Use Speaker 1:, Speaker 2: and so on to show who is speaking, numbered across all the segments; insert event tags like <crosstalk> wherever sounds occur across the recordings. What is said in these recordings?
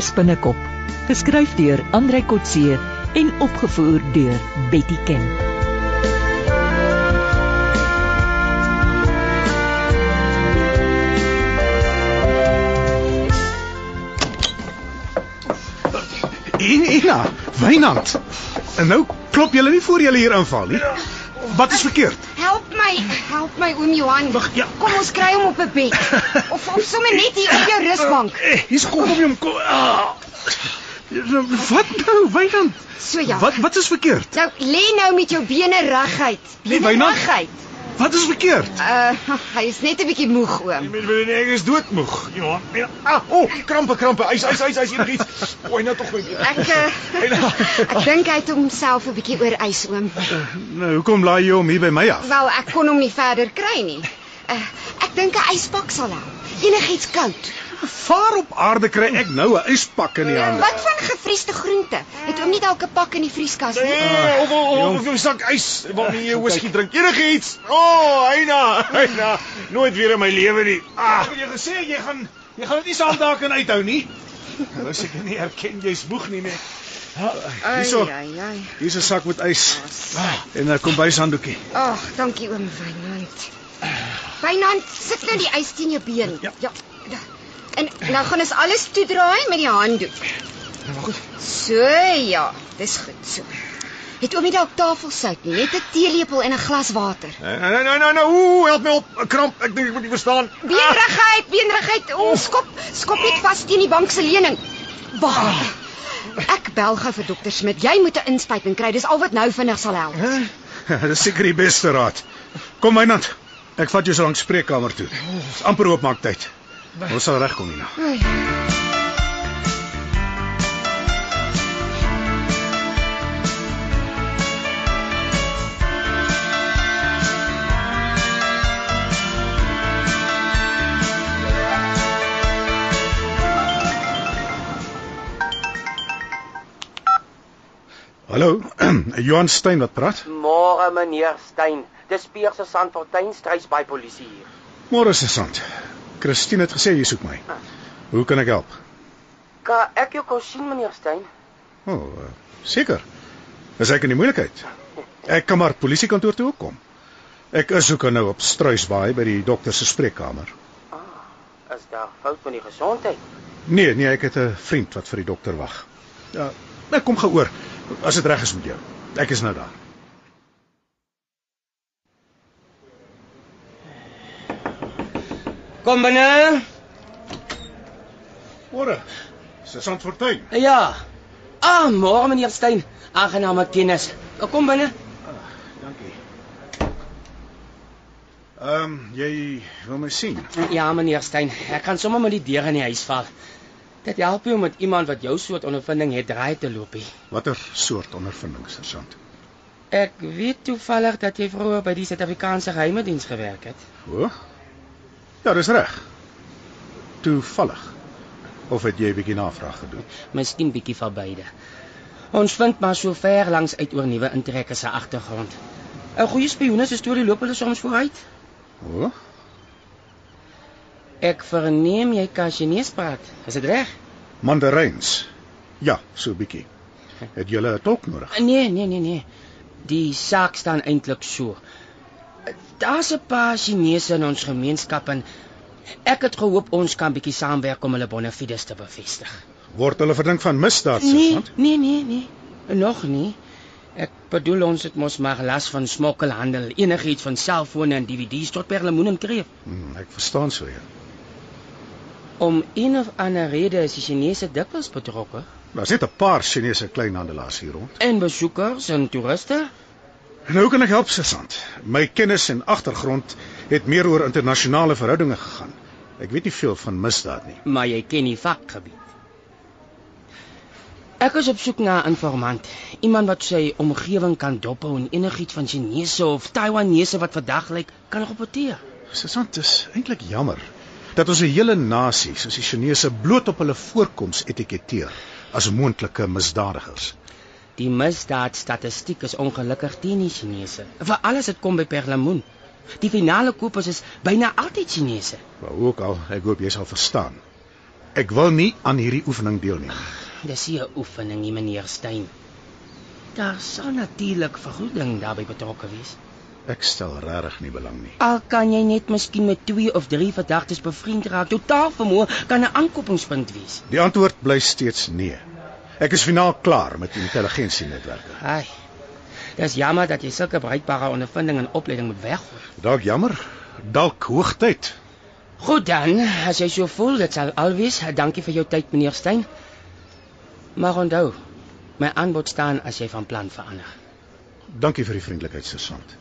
Speaker 1: Marius Binnekop, geskryf deur Andrei Kotse en opgevoer deur Betty Ken.
Speaker 2: En Ina, Wynand. En nou klop julle nie voor julle hier inval nie. Wat is verkeerd?
Speaker 3: My, help my oom Johan.
Speaker 2: Wag, ja.
Speaker 3: Kom ons kry hom op 'n bed. <laughs> Of of sommer net hier op jou rusbank.
Speaker 2: Eh, hier's kom hom kom. Ah. Wat nou, Wynand?
Speaker 3: So ja.
Speaker 2: Wat wat is verkeerd?
Speaker 3: Nou lê nou met jou bene reguit. Bene reguit.
Speaker 2: Wat is verkeerd?
Speaker 3: Uh <laughs> hy is net 'n bietjie moeg oom.
Speaker 4: Met my ek is doodmoeg. Ja. ja. Ah, o, oh, krampe, krampe. Hy's hy's hy's hy's enigiets. O, nou tog my.
Speaker 3: Ek <laughs> uh, <laughs> ek dink hy het homself 'n bietjie oor ys oom.
Speaker 2: Nou, hoekom laai jy hom hier by my af?
Speaker 3: Wel, ek kon hom nie verder kry nie. Uh ek dink 'n yspak sal help. Enigiets koud.
Speaker 2: Waar op aarde kry ek nou 'n yspak in die hande?
Speaker 3: Wat van gevriesde groente? Het oom nie dalk 'n pak in die vrieskas nie?
Speaker 4: Nee, of of of 'n sak ys waarmee jy whisky drink. Enigiets. O, oh, Heina, Heina. Nooit weer in my lewe nie. Ah,
Speaker 2: Ek het jou gesê jy gaan jy gaan dit nie saam daar kan uithou nie.
Speaker 4: nou seker nie erken jy's moeg nie, nee.
Speaker 2: Hierso. Hier's 'n sak met ys en 'n kombuishanddoekie.
Speaker 3: Ag, dankie oom Wynand. Wynand, sit nou die ys teen jou been.
Speaker 2: Ja.
Speaker 3: ja. En nou gaan ons alles toedraai met die handdoek.
Speaker 4: Maar goed.
Speaker 3: So ja, dis goed so. Het oom nie dalk tafelsout nie, net 'n teelepel en 'n glas water.
Speaker 4: Nee, nee, nee, nee, nee. Ooh, help my op. Kramp. Ek dink ek moet nie verstaan.
Speaker 3: Beenrigheid, beenrigheid. O, skop, skop net vas teen die bank se leuning. Wag. Ek bel gou vir dokter Smit. Jy moet 'n inspuiting kry. Dis al wat nou vinnig sal help.
Speaker 2: Dis seker die beste raad. Kom Wynand. Ek vat jou so lank spreekkamer toe. Dis amper oopmaak tyd. Ons sal regkom Nina. Hallo, <clears throat> Johan Stein wat praat?
Speaker 5: Môre meneer Stein. Dis Pier se Sandfontein strys by polisie hier.
Speaker 2: Môre sergeant. Christine het gesê jy soek my. Hoe kan ek help?
Speaker 5: Kan ek jou kon sien meneer Stein?
Speaker 2: O, oh, uh, seker. Is ek in die moeilikheid? Ek kan maar polisiekantoor toe ook kom. Ek is ook nou op Struisbaai by die dokter se spreekkamer.
Speaker 5: Is daar fout met die gesondheid?
Speaker 2: Nee, nee, ek het 'n vriend wat vir die dokter wag. Ja, ek kom gou oor as dit reg is met jou. Ek is nou daar.
Speaker 5: Kom binne.
Speaker 2: Môre. Sergeant Fortuin.
Speaker 5: Ja. Ah, môre meneer Stein. Aangename kennis. Kom binne.
Speaker 2: Dankie. Ehm, um, jy wil my sien?
Speaker 5: Ja, meneer Stein. Ek kan sommer met die deur in die huis val. Dit help jou met iemand wat jou soort ondervinding het draai te loopie.
Speaker 2: Watter soort ondervinding, sergeant?
Speaker 5: Ek weet toevallig dat jy vroeër by die Suid-Afrikaanse geheime diens gewerk het.
Speaker 2: O. Ja, dis reg. Toevallig. Of het jy 'n bietjie navraag gedoen?
Speaker 5: Miskien bietjie van beide. Ons vind maar so ver langs uit oor nuwe intrekkers se agtergrond. 'n Goeie spioene se storie loop hulle soms vooruit.
Speaker 2: O.
Speaker 5: Ek verneem jy kan Chinese praat. Is dit reg?
Speaker 2: Mandaryns. Ja, so bietjie. Het jy 'n tolk nodig?
Speaker 5: Nee, nee, nee, nee. Die saak staan eintlik so. Daar's 'n paar Chinese in ons gemeenskap en ek het gehoop ons kan bietjie saamwerk om hulle bonafides te bevestig.
Speaker 2: Word hulle verdink van misdaad,
Speaker 5: Nee,
Speaker 2: sergeant?
Speaker 5: nee, nee, nee. Nog nie. Ek bedoel ons het mos maar las van smokkelhandel, enigiets van selfone en DVD's tot perlemoen en kreef.
Speaker 2: Hmm, ek verstaan so ja.
Speaker 5: Om een of ander rede is die Chinese dikwels betrokke
Speaker 2: Daar's net 'n paar Chinese kleinhandelaars hier rond.
Speaker 5: en besoekers en toeriste.
Speaker 2: Hoe kan ek help, sergeant? My kennis en agtergrond het meer oor internasionale verhoudinge gegaan. Ek weet nie veel van misdaad nie.
Speaker 5: maar jy ken die vakgebied. Ek is op soek na 'n informant, iemand wat sy omgewing kan dophou en enigiets van Chinese of Taiwanese wat verdag lyk kan rapporteer.
Speaker 2: Sergeant, dit is eintlik jammer dat ons 'n hele nasie soos die Chinese bloot op hulle voorkoms etiketeer as moontlike misdadigers.
Speaker 5: Die misdaadstatistiek is ongelukkig teen die Chinese. Veral as dit kom by perlemoen. Die finale kopers is byna altyd Chinese.
Speaker 2: Maar ook al, ek hoop jy sal verstaan. Ek wil nie aan hierdie oefening deelneem.
Speaker 5: Dis nie 'n oefening nie, meneer Stein. Daar sal natuurlik vergoeding daarbey betrokke wees.
Speaker 2: Ek stel regtig nie belang nie.
Speaker 5: Al kan jy net miskien met 2 of 3 verdagtes bevriend raak, totaal vermoë kan 'n aankopingspunt wees.
Speaker 2: Die antwoord bly steeds nee. Ek is finaal klaar met intelligensienetwerke.
Speaker 5: Ai. Dis jammer dat jy sulke bruikbare ondervinding en opleiding moet weggooi.
Speaker 2: Dalk jammer, dalk hoogtyd.
Speaker 5: Goed dan, as jy so voel, dit sal alwees. Dankie vir jou tyd, meneer Stein. Maar onthou, my aanbod staan as jy van plan verander.
Speaker 2: Dankie vir die vriendelikheid, sergeant.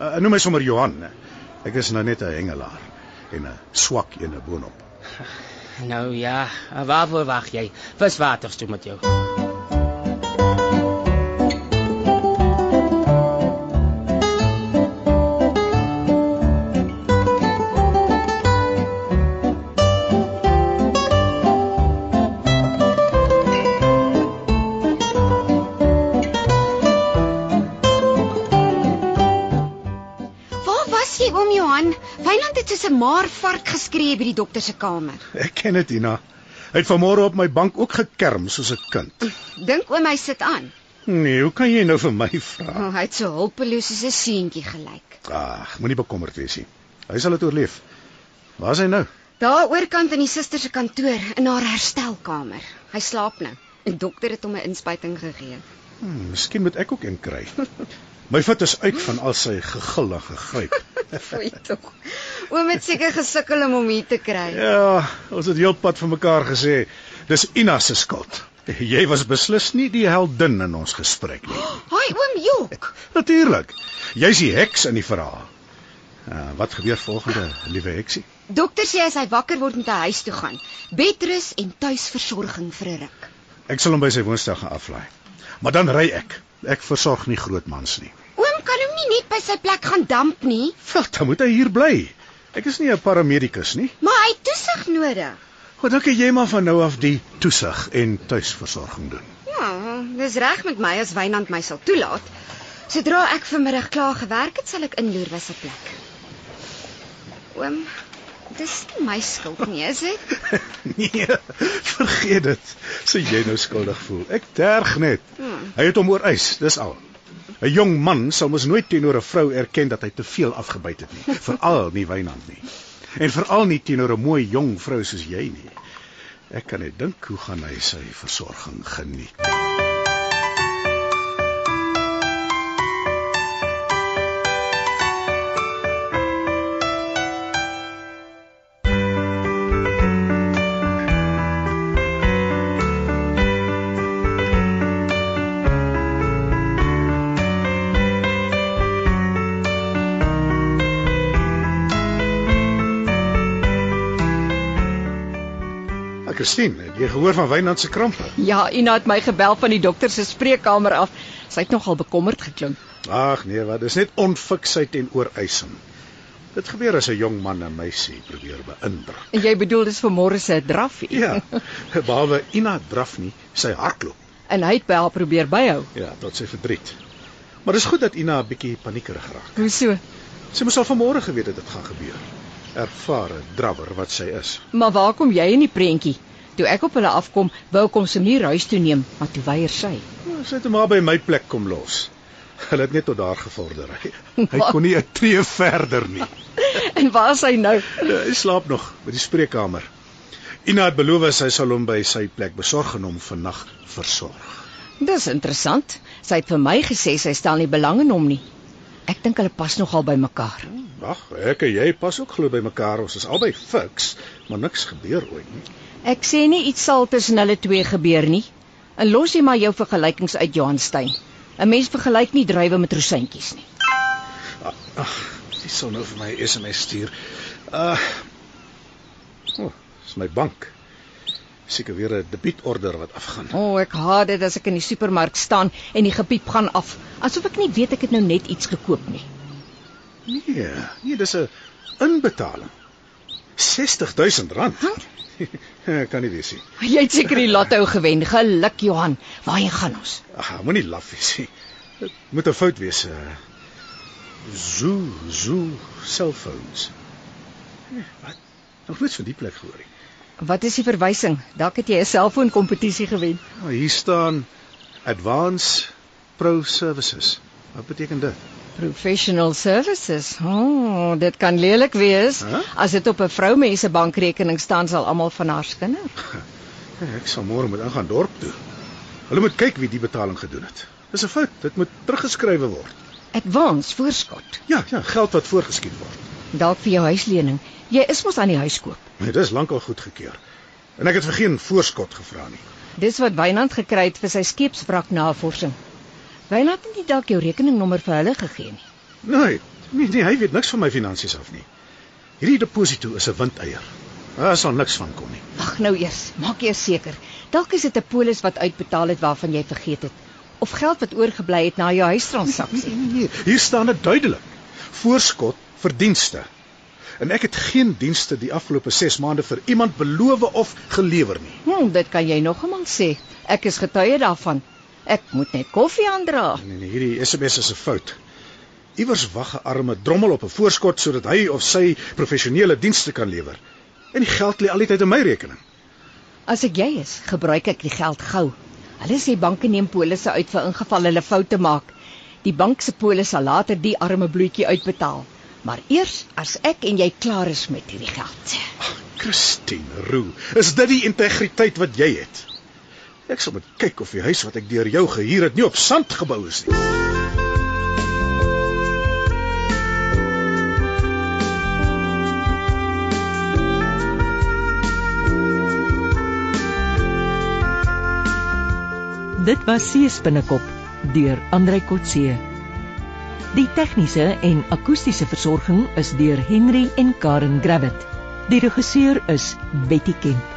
Speaker 2: Uh, noem my sommer Johan. Ek is nou net 'n hengelaar en 'n swak een boonop. <laughs>
Speaker 5: Nou ja, waarvoor wag jy? Viswaters toe met jou.
Speaker 3: Jy oom Johan? Wynand het soos 'n maar vark geskree by die dokter se kamer.
Speaker 2: Ek ken dit, Ina. Hy het vanmôre op my bank ook gekerm soos 'n kind.
Speaker 3: Dink oom hy sit aan.
Speaker 2: Nee, hoe kan jy nou vir my vra?
Speaker 3: Oh, hy het so hulpeloos soos 'n seentjie gelyk.
Speaker 2: Ag, moenie bekommerd wees nie. Hy sal dit oorleef. Waar is hy nou?
Speaker 3: Daar oorkant in die suster se kantoor in haar herstelkamer. Hy slaap nou. Die dokter het hom 'n inspuiting gegee.
Speaker 2: Hmm, miskien moet ek ook een kry. <laughs> My voet is uit van al sy gegil en gegryp. <laughs>
Speaker 3: Foei tog. Oom het seker gesukkel om hom hier te kry.
Speaker 2: Ja, ons het heelpad vir mekaar gesê. Dis Ina se skuld. Jy was beslis nie die heldin in ons gesprek nie. <gasps>
Speaker 3: Haai oom Jok.
Speaker 2: Natuurlik. Jy's die heks in die verhaal. Uh, wat gebeur volgende, liewe heksie?
Speaker 3: Dokter sê as hy wakker word moet hy huis toe gaan. Bedrus en tuisversorging vir 'n ruk.
Speaker 2: Ek sal hom by sy woonstel gaan aflaai. Maar dan ry ek. Ek versorg nie groot mans nie.
Speaker 3: Kan nie net by sy plek gaan damp nie,
Speaker 2: Wel, dan moet hy hier bly. Ek is nie 'n paramedikus nie.
Speaker 3: maar hy het toesig nodig.
Speaker 2: Wat dink jy maar van nou af die toesig en tuisversorging doen?
Speaker 3: Ja, dis reg met my as Wynand my sal toelaat. Sodra ek vanmiddag klaar gewerk het, sal ek inloer by sy plek. Oom, dis nie my skuld nie, is dit? <laughs>
Speaker 2: nee, vergeet dit. Sê jy nou skuldig voel. Ek terg net.
Speaker 3: Hmm.
Speaker 2: Hy het hom oorwys, dis al. 'n Jong man sal mos nooit teenoor 'n vrou erken dat hy te veel afgebyt het nie, <laughs> veral nie Wynand nie. En veral nie teenoor 'n mooi jong vrou soos jy nie. Ek kan net dink hoe gaan hy sy versorging geniet. Christine, het jy gehoor van Wynand se krampe?
Speaker 1: Ja, Ina het my gebel van die dokter se spreekkamer af. Sy het nogal bekommerd geklink.
Speaker 2: Ag nee, wat, dis net onfiksheid en ooreising. Dit gebeur as 'n jong man 'n meisie probeer beïndruk.
Speaker 1: En jy bedoel dis vanmôre se drafie.
Speaker 2: Ja, <laughs> behalwe Ina draf nie, sy hardloop.
Speaker 1: En hy het by haar probeer byhou.
Speaker 2: Ja, tot sy verdriet. Maar dis goed dat Ina 'n bietjie paniekerig raak.
Speaker 1: Hoe so?
Speaker 2: Sy moes al vanmôre geweet het dit gaan gebeur. Ervare drawwer wat sy is.
Speaker 1: Maar waar kom jy in die prentjie? Toe ek op hulle afkom, wou kom sy nie huis toe neem, maar toe weier sy.
Speaker 2: Nou, Sy het hom maar by my plek kom los. Hulle het net tot daar gevorder. Hy, hy kon nie 'n tree verder nie. <laughs>
Speaker 1: En waar is hy nou?
Speaker 2: Ja, Hy slaap nog by die spreekkamer. Ina het beloof sy sal hom by sy plek besorg en hom vannag versorg.
Speaker 1: Dis interessant. Sy het vir my gesê sy stel nie belang in hom nie. Ek dink hulle pas nogal by mekaar.
Speaker 2: Ag, ek en jy pas ook glo by mekaar. Ons is albei fiks, maar niks gebeur ooit nie.
Speaker 1: Ek sê nie iets sal tussen hulle twee gebeur nie. En los jy maar jou vergelykings uit Johanstein. 'n Mens vergelyk nie druiwe met rosientjies nie.
Speaker 2: Ag, sy sal nou vir my 'n SMS stuur. Uh O, oh, dis my bank. Seker weer 'n debietorder wat afgaan.
Speaker 1: O, oh, ek haat dit as ek in die supermark staan en die gepiep gaan af, asof ek nie weet ek het nou net iets gekoop nie.
Speaker 2: Nee, nee, dis 'n inbetaling. 60000 rand. <laughs> kan nie wees nie.
Speaker 1: Jy het seker die lotto gewen. Geluk Johan. Waarheen gaan ons?
Speaker 2: Ag, moenie laf wees nie. Dit moet 'n fout wees. Uh, zoo, zoo, selfoons. Nee, wat? Nog nooit van die plek gehoor nie.
Speaker 1: Wat is die verwysing? Dalk het jy 'n selfoon kompetisie gewen.
Speaker 2: Nou, hier staan Advance Pro Services. Wat beteken dit?
Speaker 1: Professional services. Oh, dit kan lelik wees.
Speaker 2: Huh?
Speaker 1: As dit op 'n vroumens se bankrekening staan, sal almal van haar skinder. <laughs>
Speaker 2: Ja, ek sal môre moet ingaan dorp toe. Hulle moet kyk wie die betaling gedoen het. Dis 'n fout. Dit moet teruggeskrywe word.
Speaker 1: Advance voorskot.
Speaker 2: Ja, ja, geld wat voorgeskiet word.
Speaker 1: Dalk vir jou huislening. Jy is mos aan die huis koop.
Speaker 2: Nee, dis lankal goedgekeur. En ek het vir geen voorskot gevra nie.
Speaker 1: Dis wat Wynand gekry het vir sy skeepswrak navorsing. Wynand het nie dalk jou rekeningnommer vir hulle gegee nie.
Speaker 2: Nee, nee, nee, hy weet niks van my finansies af nie. Hierdie deposito is 'n windeier. Daar sal niks van kom nie.
Speaker 1: Wag nou eers, maak eers seker. Dalk is dit 'n polis wat uitbetaal het waarvan jy vergeet het of geld wat oorgebly het na jou huistransaksie.
Speaker 2: Nee, nee, hier staan dit duidelik. Voorskot vir dienste. En ek het geen dienste die afgelope 6 maande vir iemand beloof of gelewer nie.
Speaker 1: Hm, dit kan jy nog eenmal sê. Ek is getuie daarvan. Ek moet net koffie aandra.
Speaker 2: Nee, nee, hierdie SMS is 'n fout. Iewers wag 'n arme drommel op 'n voorskot sodat hy of sy professionele dienste kan lewer. En die geld lê altyd in my rekening.
Speaker 1: As ek jy is, gebruik ek die geld gou. Hulle sê banke neem polisse uit vir ingeval hulle foute maak. Die bank se polis sal later die arme bloetjie uitbetaal. Maar eers as ek en jy klaar is met hierdie geld.
Speaker 2: Christine Roo, is dit die integriteit wat jy het? Ek sal moet kyk of die huis wat ek deur jou gehuur het nie op sand gebou is nie.
Speaker 6: Dit was Seespinnekop deur Andrei Kotse. Die tegniese en akoestiese versorging is deur Henry en Karen Gravett. Die regisseur is Betty Kemp.